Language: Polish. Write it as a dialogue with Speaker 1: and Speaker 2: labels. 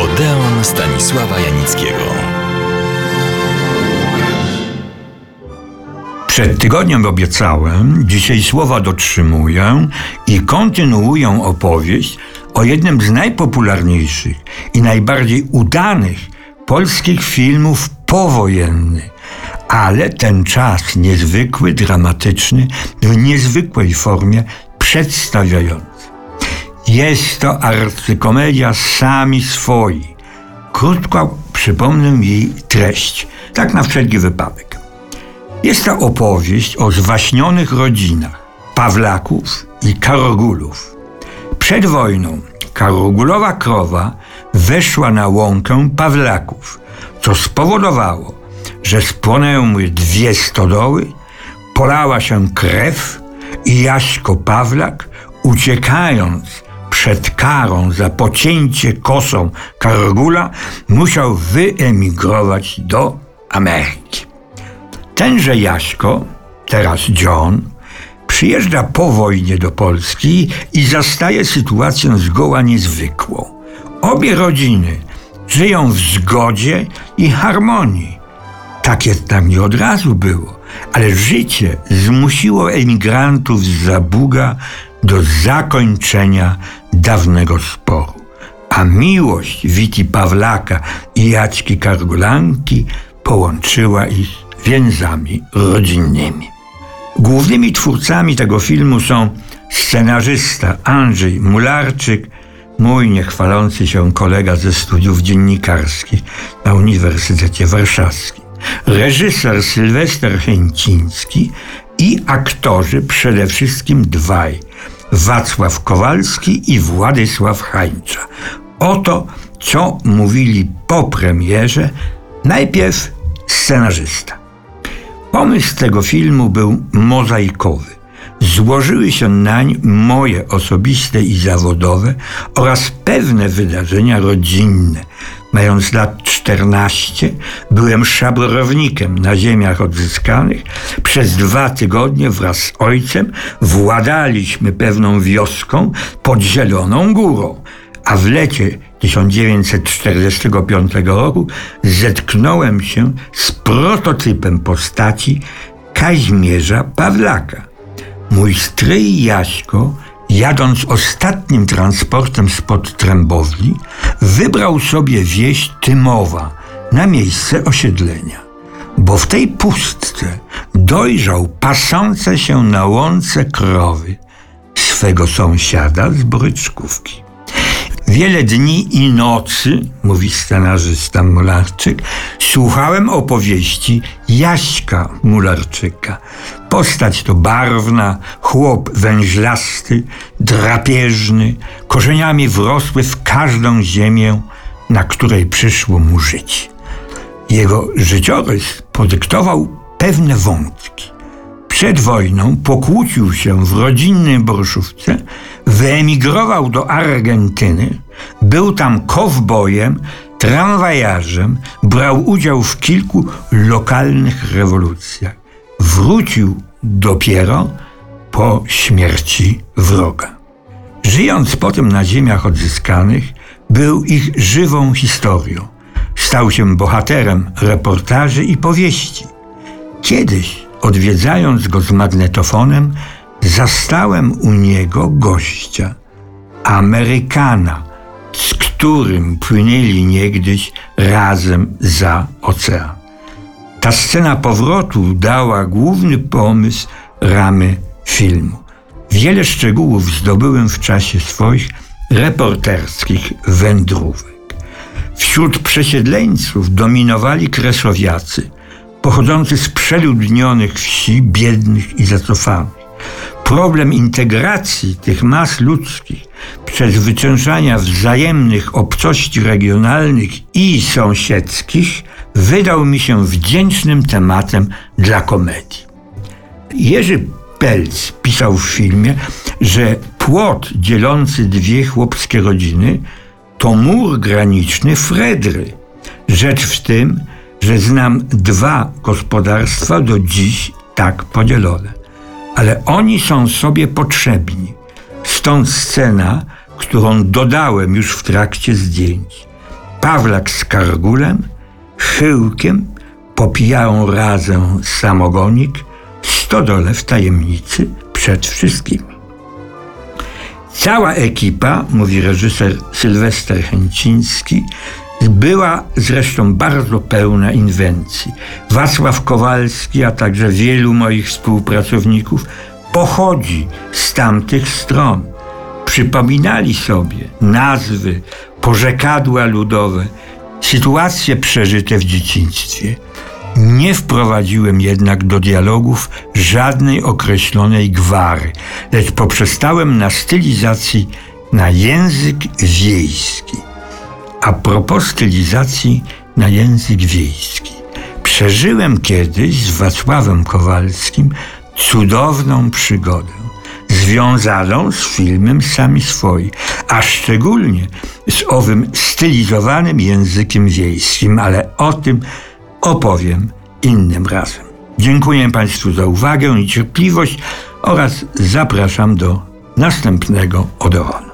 Speaker 1: Odeon Stanisława Janickiego.
Speaker 2: Przed tygodniem obiecałem, dzisiaj słowa dotrzymuję i kontynuuję opowieść o jednym z najpopularniejszych i najbardziej udanych polskich filmów powojennych. Ale ten czas niezwykły, dramatyczny, w niezwykłej formie przedstawiający. Jest to arcykomedia Sami Swoi. Krótko przypomnę jej treść, tak na wszelki wypadek. Jest to opowieść o zwaśnionych rodzinach Pawlaków i Karogulów. Przed wojną Karogulowa krowa weszła na łąkę Pawlaków, co spowodowało, że spłonęły dwie stodoły, polała się krew i Jaśko Pawlak, uciekając przed karą za pocięcie kosą Karogula, musiał wyemigrować do Ameryki. Tenże Jaśko, teraz John, przyjeżdża po wojnie do Polski i zastaje sytuację zgoła niezwykłą. Obie rodziny żyją w zgodzie i harmonii. Tak jednak nie od razu było, ale życie zmusiło emigrantów z Zabuga do zakończenia dawnego sporu. A miłość Witi Pawlaka i Jaćki Kargulanki połączyła ich więzami rodzinnymi. Głównymi twórcami tego filmu są scenarzysta Andrzej Mularczyk, mój niechwalący się kolega ze studiów dziennikarskich na Uniwersytecie Warszawskim, reżyser Sylwester Chęciński i aktorzy przede wszystkim dwaj Wacław Kowalski i Władysław Hańcza. Oto, co mówili po premierze, najpierw scenarzysta. Pomysł tego filmu był mozaikowy. Złożyły się nań moje osobiste i zawodowe oraz pewne wydarzenia rodzinne. Mając lat 14, byłem szabrownikiem na ziemiach odzyskanych. Przez dwa tygodnie wraz z ojcem władaliśmy pewną wioską pod Zieloną Górą, a w lecie 1945 roku zetknąłem się z prototypem postaci Kaźmierza Pawlaka. Mój stryj Jaśko, jadąc ostatnim transportem spod Trębowli, wybrał sobie wieś Tymowa na miejsce osiedlenia, bo w tej pustce dojrzał pasące się na łące krowy swego sąsiada z Bryczkówki. Wiele dni i nocy, mówi scenarzysta Mularczyk, słuchałem opowieści Jaśka Mularczyka. Postać to barwna, chłop węźlasty, drapieżny, korzeniami wrosły w każdą ziemię, na której przyszło mu żyć. Jego życiorys podyktował pewne wątki. Przed wojną pokłócił się w rodzinnej broszówce, wyemigrował do Argentyny, był tam kowbojem, tramwajarzem, brał udział w kilku lokalnych rewolucjach. Wrócił dopiero po śmierci wroga. Żyjąc potem na ziemiach odzyskanych, był ich żywą historią. Stał się bohaterem reportaży i powieści. Kiedyś Odwiedzając go z magnetofonem, zastałem u niego gościa, Amerykana, z którym płynęli niegdyś razem za ocean. Ta scena powrotu dała główny pomysł ramy filmu. Wiele szczegółów zdobyłem w czasie swoich reporterskich wędrówek. Wśród przesiedleńców dominowali kresowiacy – pochodzący z przeludnionych wsi, biednych i zacofanych. problem integracji tych mas ludzkich przez wycieńczania wzajemnych obcości regionalnych i sąsiedzkich wydał mi się wdzięcznym tematem dla komedii. Jerzy Pelc pisał w filmie, że płot dzielący dwie chłopskie rodziny to mur graniczny Fredry. Rzecz w tym, że znam dwa gospodarstwa do dziś tak podzielone. Ale oni są sobie potrzebni. Stąd scena, którą dodałem już w trakcie zdjęć. Pawlak z Kargulem, Chyłkiem popijają razem samogonik, stodole w tajemnicy przed wszystkimi. Cała ekipa, mówi reżyser Sylwester Chęciński, była zresztą bardzo pełna inwencji. Wacław Kowalski, a także wielu moich współpracowników pochodzi z tamtych stron. Przypominali sobie nazwy, porzekadła ludowe, sytuacje przeżyte w dzieciństwie. Nie wprowadziłem jednak do dialogów żadnej określonej gwary, lecz poprzestałem na stylizacji na język wiejski. A propos stylizacji na język wiejski. Przeżyłem kiedyś z Wacławem Kowalskim cudowną przygodę związaną z filmem Sami Swoi, a szczególnie z owym stylizowanym językiem wiejskim, ale o tym opowiem innym razem. Dziękuję Państwu za uwagę i cierpliwość oraz zapraszam do następnego Odeonu.